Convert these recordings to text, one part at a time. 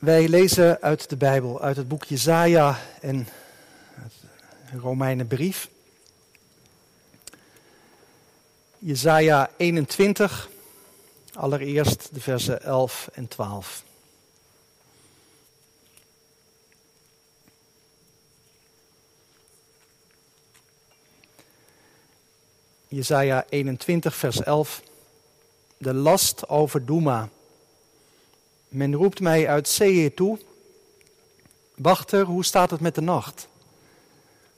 Wij lezen uit de Bijbel, uit het boek Jezaja en de Romeinenbrief. Jezaja 21, allereerst de versen 11 en 12. Jezaja 21, vers 11. De last over Doema. Men roept mij uit Seir toe. Wachter, hoe staat het met de nacht?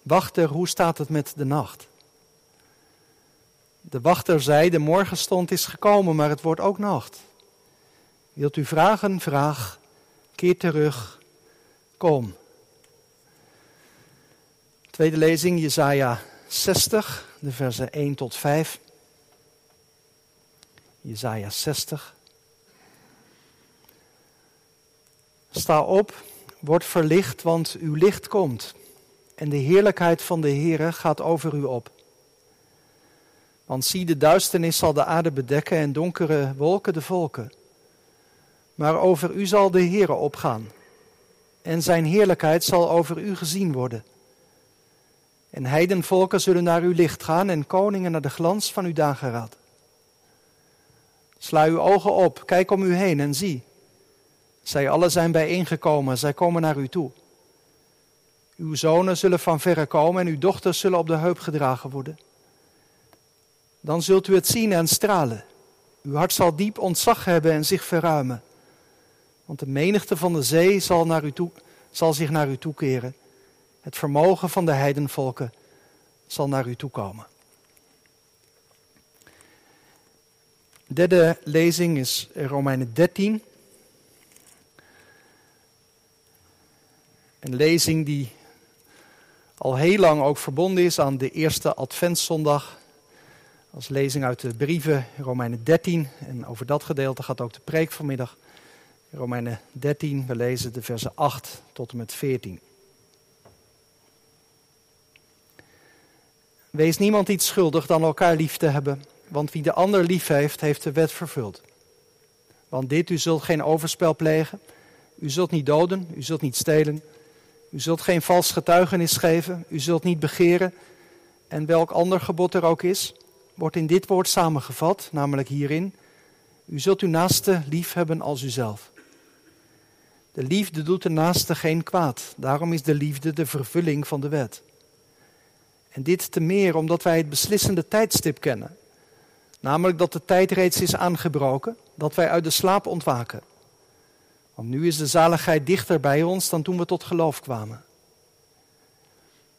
Wachter, hoe staat het met de nacht? De wachter zei, de morgenstond is gekomen, maar het wordt ook nacht. Wilt u vragen? Vraag. Keer terug. Kom. Tweede lezing, Jesaja 60, de versen 1 tot 5. Jesaja 60. Sta op, word verlicht, want uw licht komt. En de heerlijkheid van de Heere gaat over u op. Want zie, de duisternis zal de aarde bedekken en donkere wolken de volken. Maar over u zal de Heere opgaan. En zijn heerlijkheid zal over u gezien worden. En heidenvolken zullen naar uw licht gaan en koningen naar de glans van uw dageraad. Sla uw ogen op, kijk om u heen en zie. Zij allen zijn bijeengekomen, zij komen naar u toe. Uw zonen zullen van verre komen en uw dochters zullen op de heup gedragen worden. Dan zult u het zien en stralen. Uw hart zal diep ontzag hebben en zich verruimen. Want de menigte van de zee zal, naar u toe, zal zich naar u toekeren. Het vermogen van de heidenvolken zal naar u toekomen. De derde lezing is Romeinen 13. Een lezing die al heel lang ook verbonden is aan de eerste Adventszondag. Als lezing uit de brieven Romeinen 13. En over dat gedeelte gaat ook de preek vanmiddag. Romeinen 13, we lezen de versen 8 tot en met 14. Wees niemand iets schuldig dan elkaar lief te hebben, want wie de ander lief heeft, heeft de wet vervuld. Want dit, u zult geen overspel plegen, u zult niet doden, u zult niet stelen, u zult geen vals getuigenis geven, u zult niet begeren. En welk ander gebod er ook is, wordt in dit woord samengevat, namelijk hierin. U zult uw naaste lief hebben als uzelf. De liefde doet de naaste geen kwaad. Daarom is de liefde de vervulling van de wet. En dit te meer omdat wij het beslissende tijdstip kennen. Namelijk dat de tijd reeds is aangebroken, dat wij uit de slaap ontwaken. Want nu is de zaligheid dichter bij ons dan toen we tot geloof kwamen.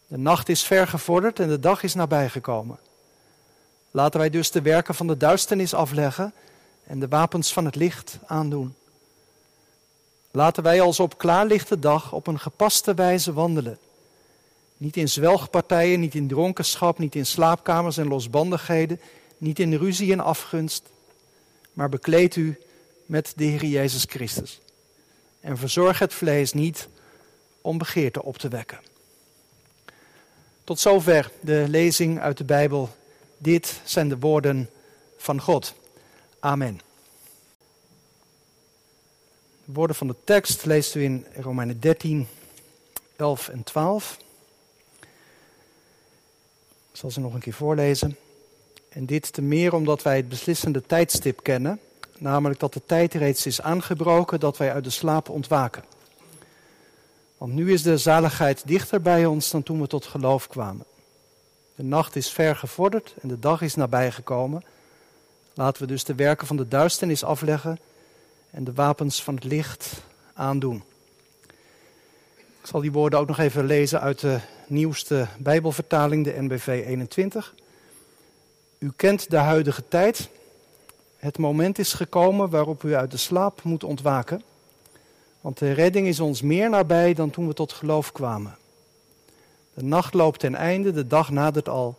De nacht is ver gevorderd en de dag is nabijgekomen. Laten wij dus de werken van de duisternis afleggen en de wapens van het licht aandoen. Laten wij als op klaarlichte dag op een gepaste wijze wandelen. Niet in zwelgpartijen, niet in dronkenschap, niet in slaapkamers en losbandigheden, niet in ruzie en afgunst, maar bekleed u met de Heer Jezus Christus en verzorg het vlees niet om begeerte op te wekken. Tot zover de lezing uit de Bijbel. Dit zijn de woorden van God. Amen. De woorden van de tekst leest u in Romeinen 13, 11 en 12. Ik zal ze nog een keer voorlezen. En dit te meer omdat wij het beslissende tijdstip kennen namelijk dat de tijd reeds is aangebroken dat wij uit de slaap ontwaken. Want nu is de zaligheid dichter bij ons dan toen we tot geloof kwamen. De nacht is ver gevorderd en de dag is nabijgekomen. Laten we dus de werken van de duisternis afleggen en de wapens van het licht aandoen. Ik zal die woorden ook nog even lezen uit de nieuwste Bijbelvertaling, de NBV 21. U kent de huidige tijd het moment is gekomen waarop u uit de slaap moet ontwaken. Want de redding is ons meer nabij dan toen we tot geloof kwamen. De nacht loopt ten einde, de dag nadert al.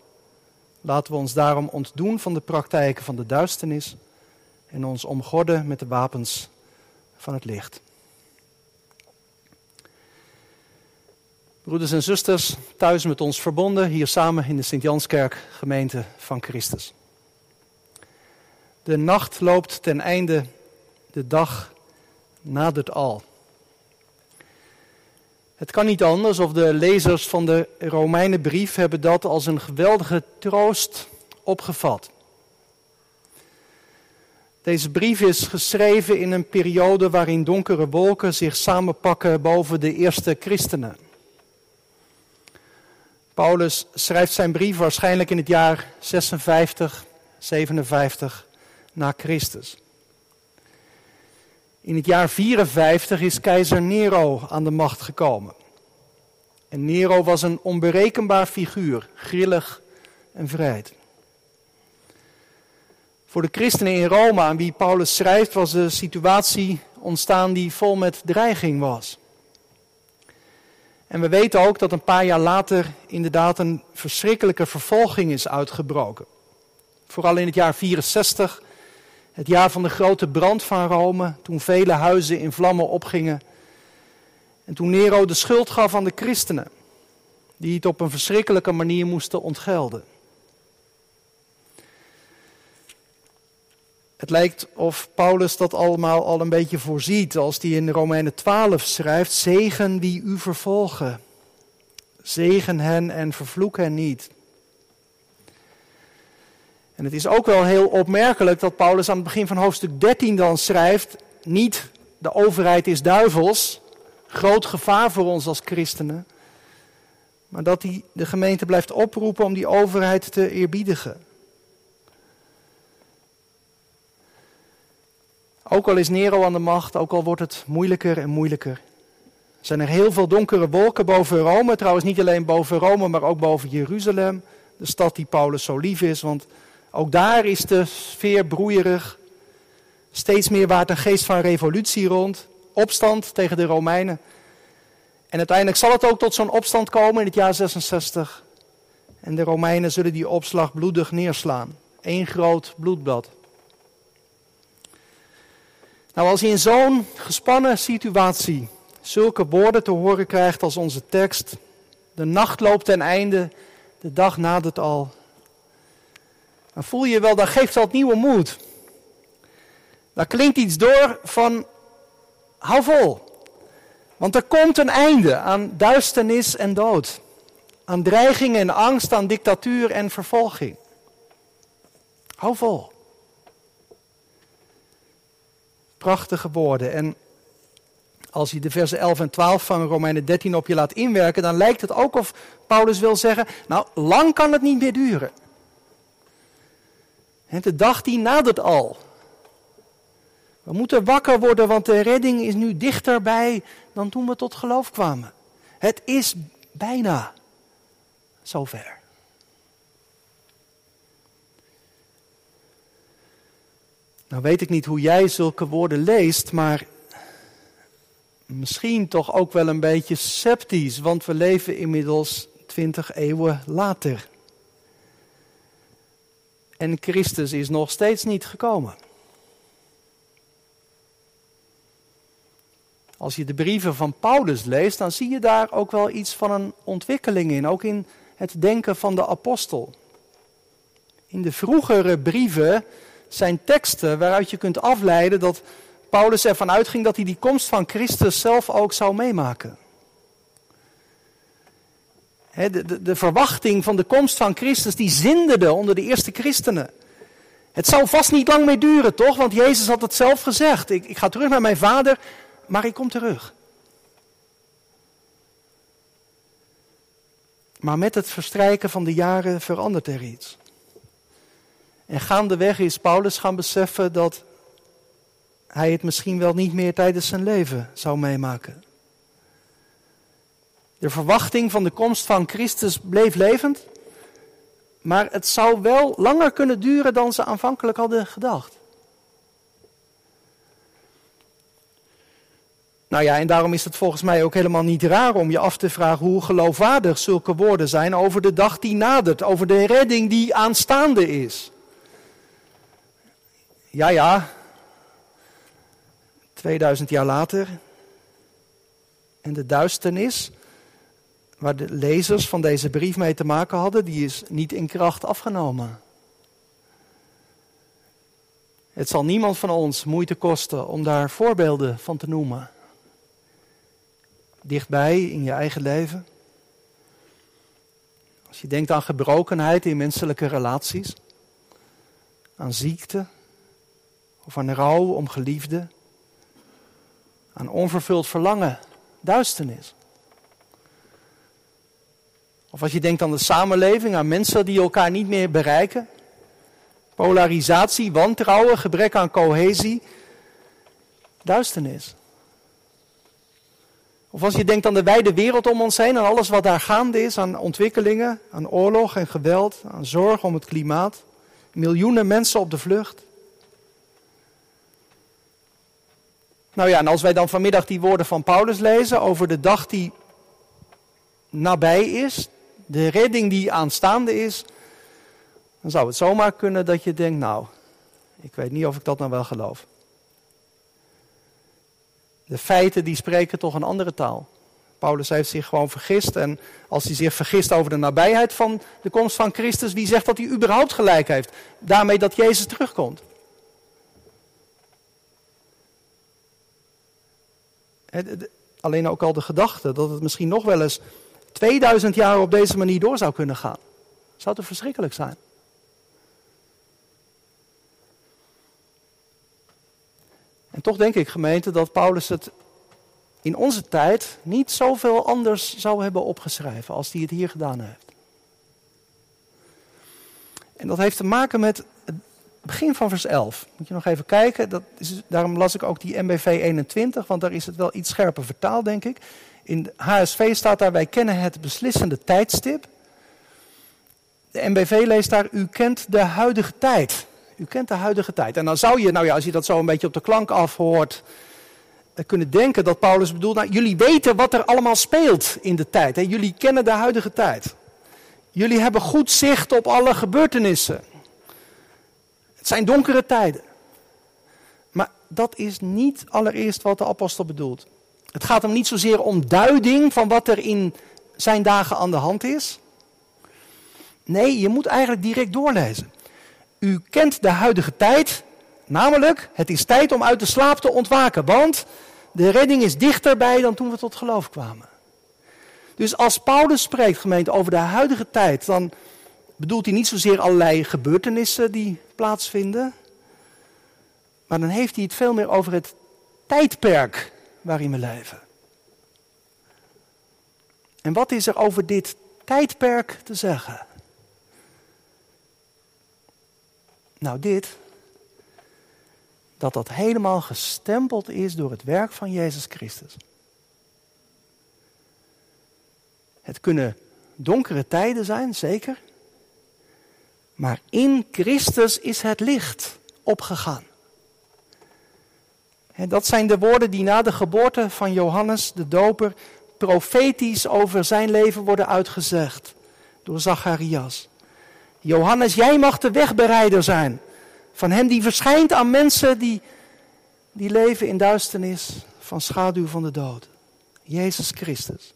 Laten we ons daarom ontdoen van de praktijken van de duisternis en ons omgorden met de wapens van het licht. Broeders en zusters, thuis met ons verbonden, hier samen in de Sint-Janskerk, gemeente van Christus. De nacht loopt ten einde, de dag nadert al. Het kan niet anders of de lezers van de Romeinenbrief hebben dat als een geweldige troost opgevat. Deze brief is geschreven in een periode waarin donkere wolken zich samenpakken boven de eerste christenen. Paulus schrijft zijn brief waarschijnlijk in het jaar 56, 57 na Christus. In het jaar 54 is keizer Nero aan de macht gekomen. En Nero was een onberekenbaar figuur, grillig en vrijheid. Voor de christenen in Rome aan wie Paulus schrijft was de situatie ontstaan die vol met dreiging was. En we weten ook dat een paar jaar later inderdaad een verschrikkelijke vervolging is uitgebroken. Vooral in het jaar 64, het jaar van de grote brand van Rome, toen vele huizen in vlammen opgingen. En toen Nero de schuld gaf aan de christenen, die het op een verschrikkelijke manier moesten ontgelden. Het lijkt of Paulus dat allemaal al een beetje voorziet als hij in Romeinen 12 schrijft: Zegen wie u vervolgen. Zegen hen en vervloek hen niet. En het is ook wel heel opmerkelijk dat Paulus aan het begin van hoofdstuk 13 dan schrijft: Niet de overheid is duivels, groot gevaar voor ons als christenen. Maar dat hij de gemeente blijft oproepen om die overheid te eerbiedigen. Ook al is Nero aan de macht, ook al wordt het moeilijker en moeilijker. Zijn er heel veel donkere wolken boven Rome. Trouwens niet alleen boven Rome, maar ook boven Jeruzalem. De stad die Paulus zo lief is. Want ook daar is de sfeer broeierig. Steeds meer waart een geest van revolutie rond. Opstand tegen de Romeinen. En uiteindelijk zal het ook tot zo'n opstand komen in het jaar 66. En de Romeinen zullen die opslag bloedig neerslaan. Eén groot bloedbad. Nou, als je in zo'n gespannen situatie zulke woorden te horen krijgt als onze tekst, de nacht loopt ten einde, de dag nadert al, dan voel je wel, dan geeft dat nieuwe moed. Daar klinkt iets door van, hou vol. Want er komt een einde aan duisternis en dood. Aan dreiging en angst, aan dictatuur en vervolging. Hou vol. Prachtige woorden. En als je de versen 11 en 12 van Romeinen 13 op je laat inwerken, dan lijkt het ook of Paulus wil zeggen, nou, lang kan het niet meer duren. De dag die nadert al. We moeten wakker worden, want de redding is nu dichterbij dan toen we tot geloof kwamen. Het is bijna zover. Nou weet ik niet hoe jij zulke woorden leest, maar misschien toch ook wel een beetje sceptisch, want we leven inmiddels twintig eeuwen later. En Christus is nog steeds niet gekomen. Als je de brieven van Paulus leest, dan zie je daar ook wel iets van een ontwikkeling in, ook in het denken van de apostel. In de vroegere brieven zijn teksten waaruit je kunt afleiden dat Paulus ervan uitging dat hij die komst van Christus zelf ook zou meemaken. De, de, verwachting van de komst van Christus die zinderde onder de eerste christenen. Het zou vast niet lang meer duren, toch? Want Jezus had het zelf gezegd. Ik, ik ga terug naar mijn vader, maar ik kom terug. Maar met het verstrijken van de jaren verandert er iets. En gaandeweg is Paulus gaan beseffen dat hij het misschien wel niet meer tijdens zijn leven zou meemaken. De verwachting van de komst van Christus bleef levend, maar het zou wel langer kunnen duren dan ze aanvankelijk hadden gedacht. Nou ja, en daarom is het volgens mij ook helemaal niet raar om je af te vragen hoe geloofwaardig zulke woorden zijn over de dag die nadert, over de redding die aanstaande is. Ja, ja, 2000 jaar later. En de duisternis, waar de lezers van deze brief mee te maken hadden, die is niet in kracht afgenomen. Het zal niemand van ons moeite kosten om daar voorbeelden van te noemen. dichtbij in je eigen leven. Als je denkt aan gebrokenheid in menselijke relaties, aan ziekte of aan rouw om geliefden, aan onvervuld verlangen, duisternis. Of als je denkt aan de samenleving, aan mensen die elkaar niet meer bereiken, polarisatie, wantrouwen, gebrek aan cohesie, duisternis. Of als je denkt aan de wijde wereld om ons heen, aan alles wat daar gaande is, aan ontwikkelingen, aan oorlog en geweld, aan zorg om het klimaat, miljoenen mensen op de vlucht. Nou ja, en als wij dan vanmiddag die woorden van Paulus lezen over de dag die nabij is, de redding die aanstaande is, dan zou het zomaar kunnen dat je denkt, nou, ik weet niet of ik dat nou wel geloof. De feiten die spreken toch een andere taal. Paulus heeft zich gewoon vergist. En als hij zich vergist over de nabijheid van de komst van Christus, wie zegt dat hij überhaupt gelijk heeft? Daarmee dat Jezus terugkomt. Alleen ook al de gedachte dat het misschien nog wel eens 2000 jaar op deze manier door zou kunnen gaan. Zou toch verschrikkelijk zijn? En toch denk ik, gemeente, dat Paulus het in onze tijd niet zoveel anders zou hebben opgeschreven als hij het hier gedaan heeft. En dat heeft te maken met het begin van vers 11. Moet je nog even kijken, dat is, daarom las ik ook die MBV 21, want daar is het wel iets scherper vertaald, denk ik. In HSV staat daar, wij kennen het beslissende tijdstip. De MBV leest daar, u kent de huidige tijd. U kent de huidige tijd. En dan zou je, nou ja, als je dat zo een beetje op de klank afhoort, kunnen denken dat Paulus bedoelt, nou, jullie weten wat er allemaal speelt in de tijd. Hè? Jullie kennen de huidige tijd. Jullie hebben goed zicht op alle gebeurtenissen. Het zijn donkere tijden. Maar dat is niet allereerst wat de apostel bedoelt. Het gaat hem niet zozeer om duiding van wat er in zijn dagen aan de hand is. Nee, je moet eigenlijk direct doorlezen. U kent de huidige tijd, namelijk het is tijd om uit de slaap te ontwaken, want de redding is dichterbij dan toen we tot geloof kwamen. Dus als Paulus spreekt, gemeente, over de huidige tijd, dan bedoelt hij niet zozeer allerlei gebeurtenissen die plaatsvinden, maar dan heeft hij het veel meer over het tijdperk waarin we leven. En wat is er over dit tijdperk te zeggen? Nou, dit. Dat dat helemaal gestempeld is door het werk van Jezus Christus. Het kunnen donkere tijden zijn, zeker. Maar in Christus is het licht opgegaan. En dat zijn de woorden die na de geboorte van Johannes de Doper profetisch over zijn leven worden uitgezegd door Zacharias. Johannes, jij mag de wegbereider zijn van hem die verschijnt aan mensen die, die leven in duisternis van schaduw van de dood. Jezus Christus,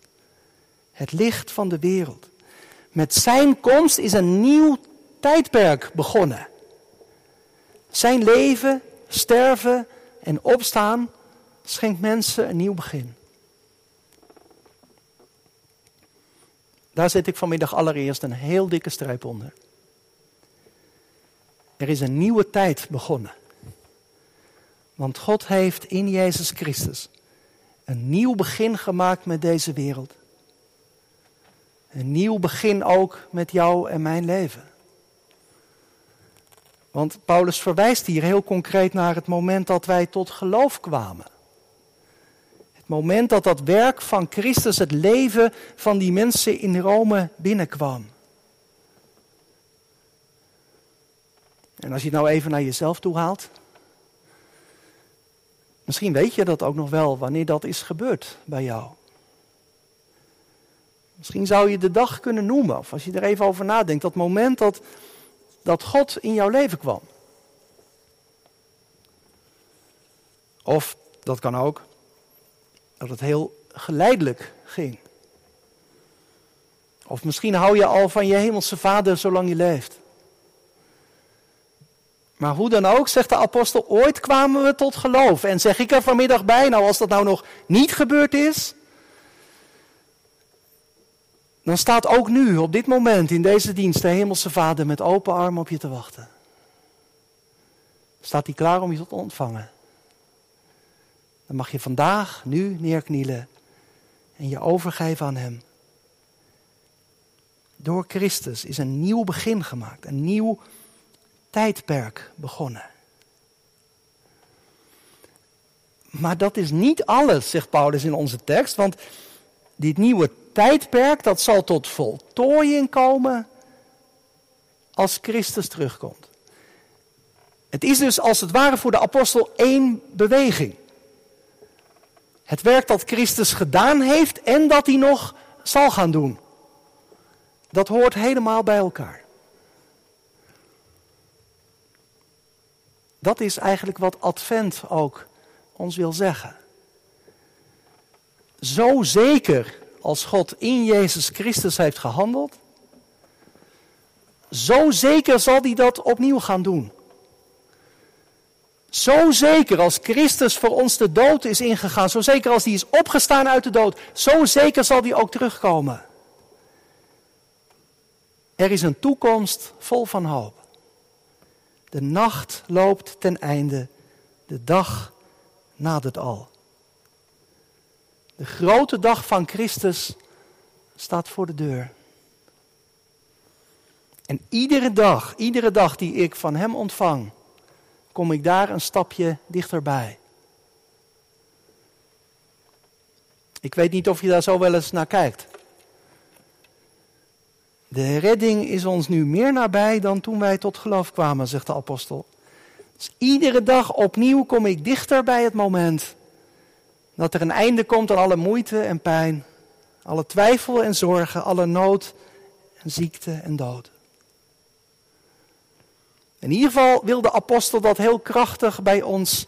het licht van de wereld. Met zijn komst is een nieuw tijdperk begonnen. Zijn leven, sterven en opstaan schenkt mensen een nieuw begin. Daar zet ik vanmiddag allereerst een heel dikke streep onder. Er is een nieuwe tijd begonnen. Want God heeft in Jezus Christus een nieuw begin gemaakt met deze wereld. Een nieuw begin ook met jou en mijn leven. Want Paulus verwijst hier heel concreet naar het moment dat wij tot geloof kwamen. Het moment dat dat werk van Christus het leven van die mensen in Rome binnenkwam. En als je het nou even naar jezelf toe haalt. Misschien weet je dat ook nog wel wanneer dat is gebeurd bij jou. Misschien zou je de dag kunnen noemen, of als je er even over nadenkt, dat moment dat, dat God in jouw leven kwam. Of, dat kan ook, dat het heel geleidelijk ging. Of misschien hou je al van je hemelse vader zolang je leeft. Maar hoe dan ook, zegt de apostel, ooit kwamen we tot geloof. En zeg ik er vanmiddag bij, nou als dat nou nog niet gebeurd is, dan staat ook nu, op dit moment, in deze dienst, de Hemelse Vader met open armen op je te wachten. Staat hij klaar om je te ontvangen? Dan mag je vandaag, nu neerknielen en je overgeven aan Hem. Door Christus is een nieuw begin gemaakt, een nieuw tijdperk begonnen. Maar dat is niet alles, zegt Paulus in onze tekst, want dit nieuwe tijdperk dat zal tot voltooiing komen als Christus terugkomt. Het is dus als het ware voor de apostel één beweging. Het werk dat Christus gedaan heeft en dat hij nog zal gaan doen. Dat hoort helemaal bij elkaar. Dat is eigenlijk wat Advent ook ons wil zeggen. Zo zeker als God in Jezus Christus heeft gehandeld, zo zeker zal hij dat opnieuw gaan doen. Zo zeker als Christus voor ons de dood is ingegaan, zo zeker als hij is opgestaan uit de dood, zo zeker zal hij ook terugkomen. Er is een toekomst vol van hoop. De nacht loopt ten einde, de dag nadert al. De grote dag van Christus staat voor de deur. En iedere dag, iedere dag die ik van Hem ontvang, kom ik daar een stapje dichterbij. Ik weet niet of je daar zo wel eens naar kijkt. De redding is ons nu meer nabij dan toen wij tot geloof kwamen, zegt de apostel. Dus iedere dag opnieuw kom ik dichter bij het moment dat er een einde komt aan alle moeite en pijn, alle twijfel en zorgen, alle nood en ziekte en dood. In ieder geval wil de apostel dat heel krachtig bij ons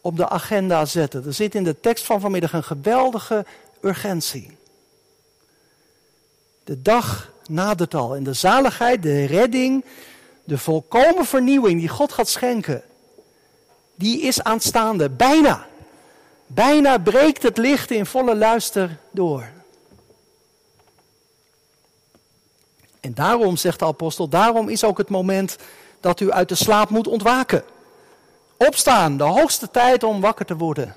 op de agenda zetten. Er zit in de tekst van vanmiddag een geweldige urgentie. De dag nadert al en de zaligheid, de redding, de volkomen vernieuwing die God gaat schenken, die is aanstaande, bijna. Bijna breekt het licht in volle luister door. En daarom, zegt de apostel, daarom is ook het moment dat u uit de slaap moet ontwaken. Opstaan, de hoogste tijd om wakker te worden.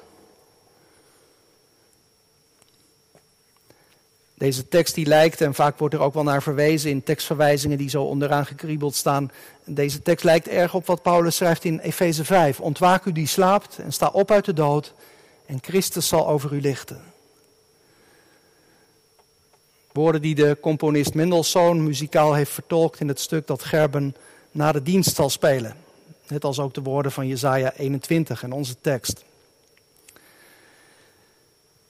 Deze tekst die lijkt, en vaak wordt er ook wel naar verwezen in tekstverwijzingen die zo onderaan gekriebeld staan. Deze tekst lijkt erg op wat Paulus schrijft in Efeze 5. Ontwaak u die slaapt en sta op uit de dood en Christus zal over u lichten. Woorden die de componist Mendelssohn muzikaal heeft vertolkt in het stuk dat Gerben na de dienst zal spelen. Net als ook de woorden van Jesaja 21 en onze tekst.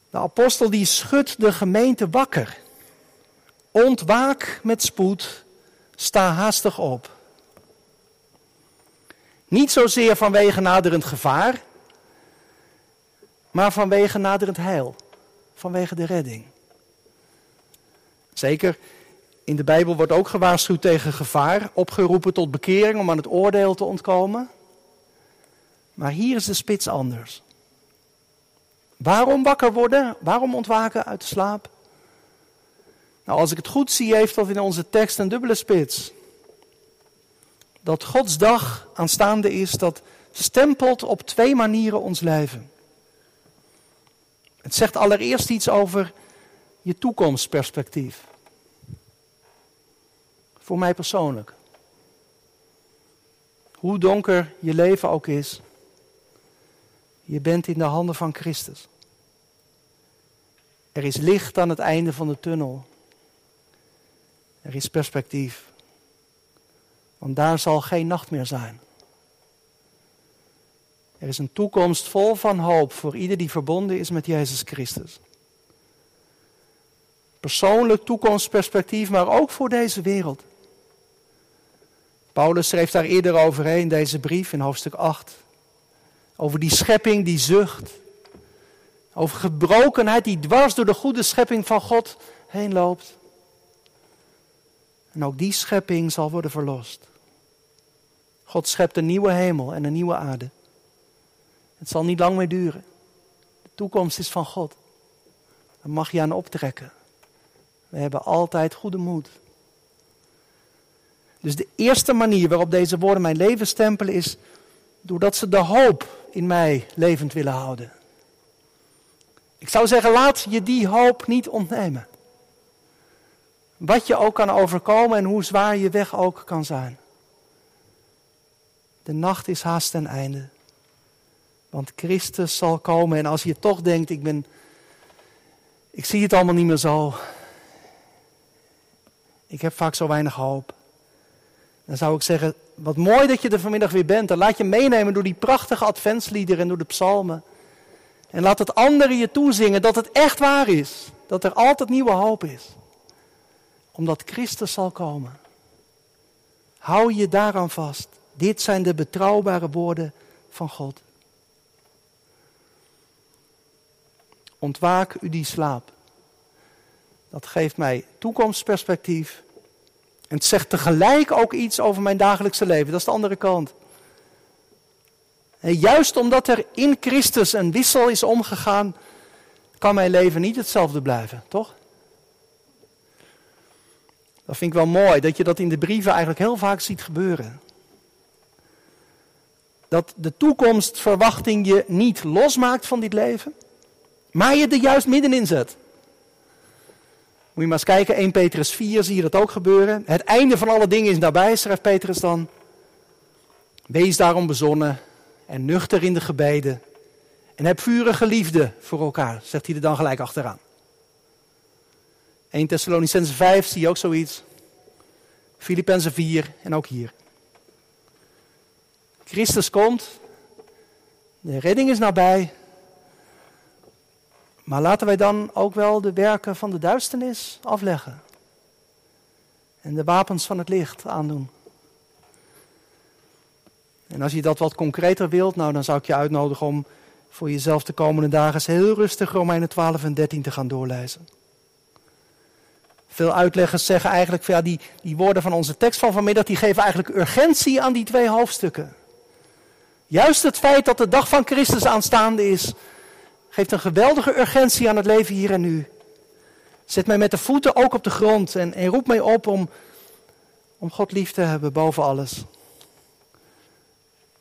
De apostel die schudt de gemeente wakker. Ontwaak met spoed, sta haastig op. Niet zozeer vanwege naderend gevaar, maar vanwege naderend heil, vanwege de redding. Zeker, in de Bijbel wordt ook gewaarschuwd tegen gevaar, opgeroepen tot bekering om aan het oordeel te ontkomen. Maar hier is de spits anders. Waarom wakker worden? Waarom ontwaken uit de slaap? Nou, als ik het goed zie, heeft dat in onze tekst een dubbele spits. Dat Gods dag aanstaande is, dat stempelt op twee manieren ons leven. Het zegt allereerst iets over je toekomstperspectief. Voor mij persoonlijk. Hoe donker je leven ook is, je bent in de handen van Christus. Er is licht aan het einde van de tunnel. Er is perspectief. Want daar zal geen nacht meer zijn. Er is een toekomst vol van hoop voor ieder die verbonden is met Jezus Christus. Persoonlijk toekomstperspectief, maar ook voor deze wereld. Paulus schreef daar eerder overheen deze brief in hoofdstuk 8. Over die schepping die zucht. Over gebrokenheid die dwars door de goede schepping van God heen loopt. En ook die schepping zal worden verlost. God schept een nieuwe hemel en een nieuwe aarde. Het zal niet lang meer duren. De toekomst is van God. Daar mag je aan optrekken. We hebben altijd goede moed. Dus de eerste manier waarop deze woorden mijn leven stempelen is doordat ze de hoop in mij levend willen houden. Ik zou zeggen, laat je die hoop niet ontnemen. Wat je ook kan overkomen en hoe zwaar je weg ook kan zijn. De nacht is haast ten einde. Want Christus zal komen en als je toch denkt, ik ben, ik zie het allemaal niet meer zo. Ik heb vaak zo weinig hoop. Dan zou ik zeggen, wat mooi dat je er vanmiddag weer bent. Dan laat je meenemen door die prachtige adventsliederen en door de psalmen. En laat het anderen je toezingen dat het echt waar is. Dat er altijd nieuwe hoop is. Omdat Christus zal komen. Hou je daaraan vast. Dit zijn de betrouwbare woorden van God. Ontwaak u die slaap. Dat geeft mij toekomstperspectief. En het zegt tegelijk ook iets over mijn dagelijkse leven. Dat is de andere kant. En juist omdat er in Christus een wissel is omgegaan, kan mijn leven niet hetzelfde blijven, toch? Dat vind ik wel mooi, dat je dat in de brieven eigenlijk heel vaak ziet gebeuren. Dat de toekomstverwachting je niet losmaakt van dit leven, maar je er juist middenin zet. Moet je maar eens kijken, 1 Petrus 4 zie je dat ook gebeuren. Het einde van alle dingen is nabij, schrijft Petrus dan. Wees daarom bezonnen en nuchter in de gebeden. En heb vurige liefde voor elkaar, zegt hij er dan gelijk achteraan. 1 Thessalonicense 5 zie je ook zoiets. Filippenzen 4 en ook hier. Christus komt, de redding is nabij. Maar laten wij dan ook wel de werken van de duisternis afleggen. En de wapens van het licht aandoen. En als je dat wat concreter wilt, nou dan zou ik je uitnodigen om voor jezelf de komende dagen eens heel rustig Romeinen 12 en 13 te gaan doorlezen. Veel uitleggers zeggen eigenlijk, ja, die, die woorden van onze tekst van vanmiddag, die geven eigenlijk urgentie aan die twee hoofdstukken. Juist het feit dat de dag van Christus aanstaande is, geeft een geweldige urgentie aan het leven hier en nu. Zet mij met de voeten ook op de grond en, en roep mij op om, om God lief te hebben boven alles.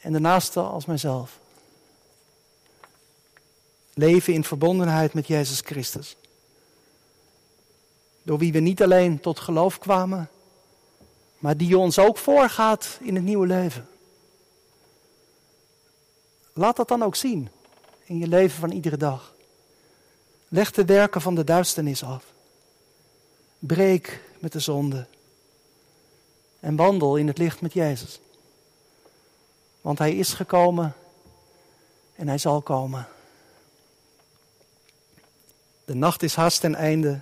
En de naaste als mijzelf. Leven in verbondenheid met Jezus Christus. Door wie we niet alleen tot geloof kwamen, maar die ons ook voorgaat in het nieuwe leven. Laat dat dan ook zien in je leven van iedere dag. Leg de werken van de duisternis af. Breek met de zonde. En wandel in het licht met Jezus. Want Hij is gekomen en Hij zal komen. De nacht is haast ten einde.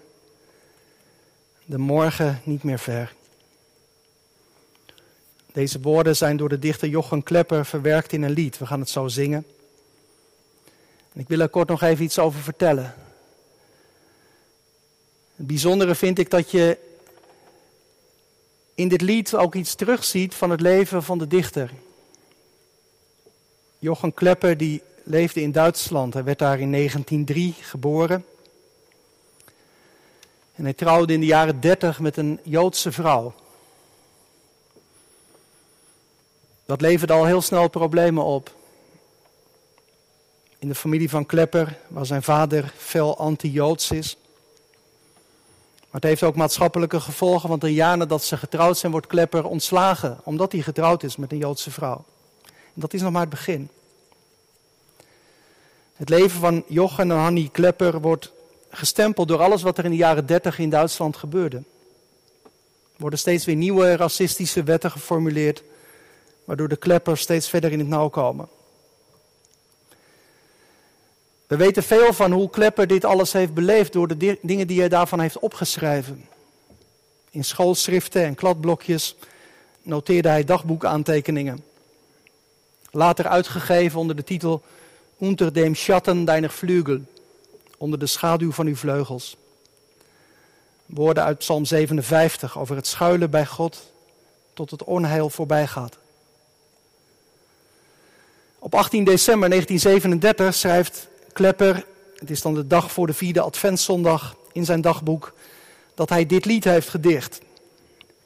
De morgen niet meer ver. Deze woorden zijn door de dichter Jochen Klepper verwerkt in een lied. We gaan het zo zingen. En ik wil er kort nog even iets over vertellen. Het bijzondere vind ik dat je in dit lied ook iets terugziet van het leven van de dichter. Jochen Klepper die leefde in Duitsland. Hij werd daar in 1903 geboren. En hij trouwde in de jaren 30 met een Joodse vrouw. Dat leverde al heel snel problemen op. In de familie van Klepper, waar zijn vader fel anti-Joods is. Maar het heeft ook maatschappelijke gevolgen, want een jaar nadat ze getrouwd zijn, wordt Klepper ontslagen, omdat hij getrouwd is met een Joodse vrouw. En dat is nog maar het begin. Het leven van Jochen en Hanni Klepper wordt gestempeld door alles wat er in de jaren 30 in Duitsland gebeurde. Er worden steeds weer nieuwe racistische wetten geformuleerd, waardoor de Kleppers steeds verder in het nauw komen. We weten veel van hoe Klepper dit alles heeft beleefd door de dingen die hij daarvan heeft opgeschreven. In schoolschriften en kladblokjes noteerde hij dagboekaantekeningen. Later uitgegeven onder de titel Unter dem Schatten deiner Flügel, onder de schaduw van uw vleugels. Woorden uit Psalm 57 over het schuilen bij God tot het onheil voorbij gaat. Op 18 december 1937 schrijft Klepper, het is dan de dag voor de vierde Adventszondag, in zijn dagboek dat hij dit lied heeft gedicht.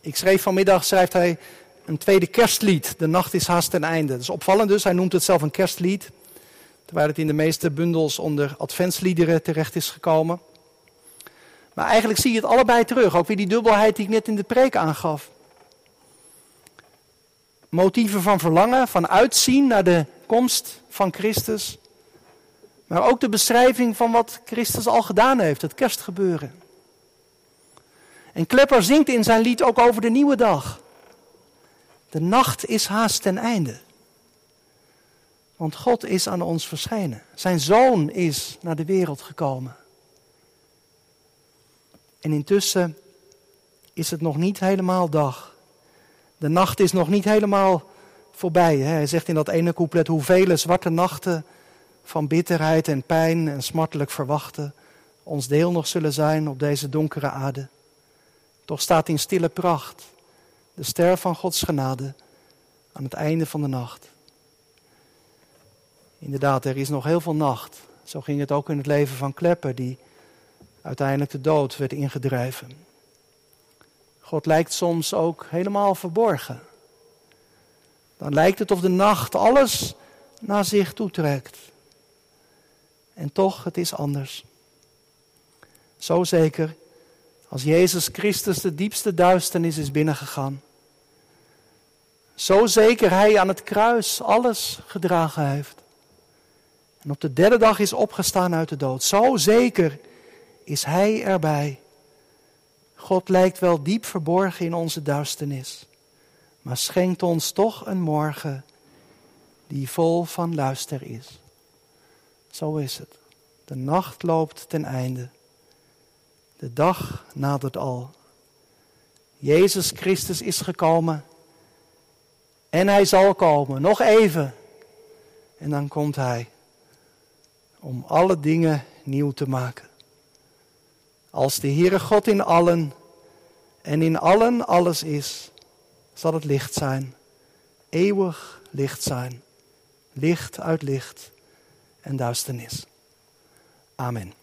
Ik schreef vanmiddag, schrijft hij een tweede kerstlied. De nacht is haast ten einde. Dat is opvallend dus, hij noemt het zelf een kerstlied. Terwijl het in de meeste bundels onder adventsliederen terecht is gekomen. Maar eigenlijk zie je het allebei terug. Ook weer die dubbelheid die ik net in de preek aangaf. Motieven van verlangen, van uitzien naar de komst van Christus. Maar ook de beschrijving van wat Christus al gedaan heeft, het kerstgebeuren. En Klepper zingt in zijn lied ook over de nieuwe dag. De nacht is haast ten einde. Want God is aan ons verschenen. Zijn zoon is naar de wereld gekomen. En intussen is het nog niet helemaal dag. De nacht is nog niet helemaal voorbij. Hij zegt in dat ene couplet: Hoeveel zwarte nachten van bitterheid en pijn en smartelijk verwachten ons deel nog zullen zijn op deze donkere aarde. Toch staat in stille pracht de ster van Gods genade aan het einde van de nacht. Inderdaad, er is nog heel veel nacht. Zo ging het ook in het leven van Klepper, die uiteindelijk de dood werd ingedreven. God lijkt soms ook helemaal verborgen. Dan lijkt het of de nacht alles naar zich toetrekt. En toch, het is anders. Zo zeker als Jezus Christus de diepste duisternis is binnengegaan. Zo zeker hij aan het kruis alles gedragen heeft. En op de derde dag is opgestaan uit de dood. Zo zeker is hij erbij. God lijkt wel diep verborgen in onze duisternis, maar schenkt ons toch een morgen die vol van luister is. Zo is het. De nacht loopt ten einde. De dag nadert al. Jezus Christus is gekomen en hij zal komen. Nog even. En dan komt hij om alle dingen nieuw te maken. Als de Heere God in allen en in allen alles is, zal het licht zijn. Eeuwig licht zijn. Licht uit licht en duisternis. Amen.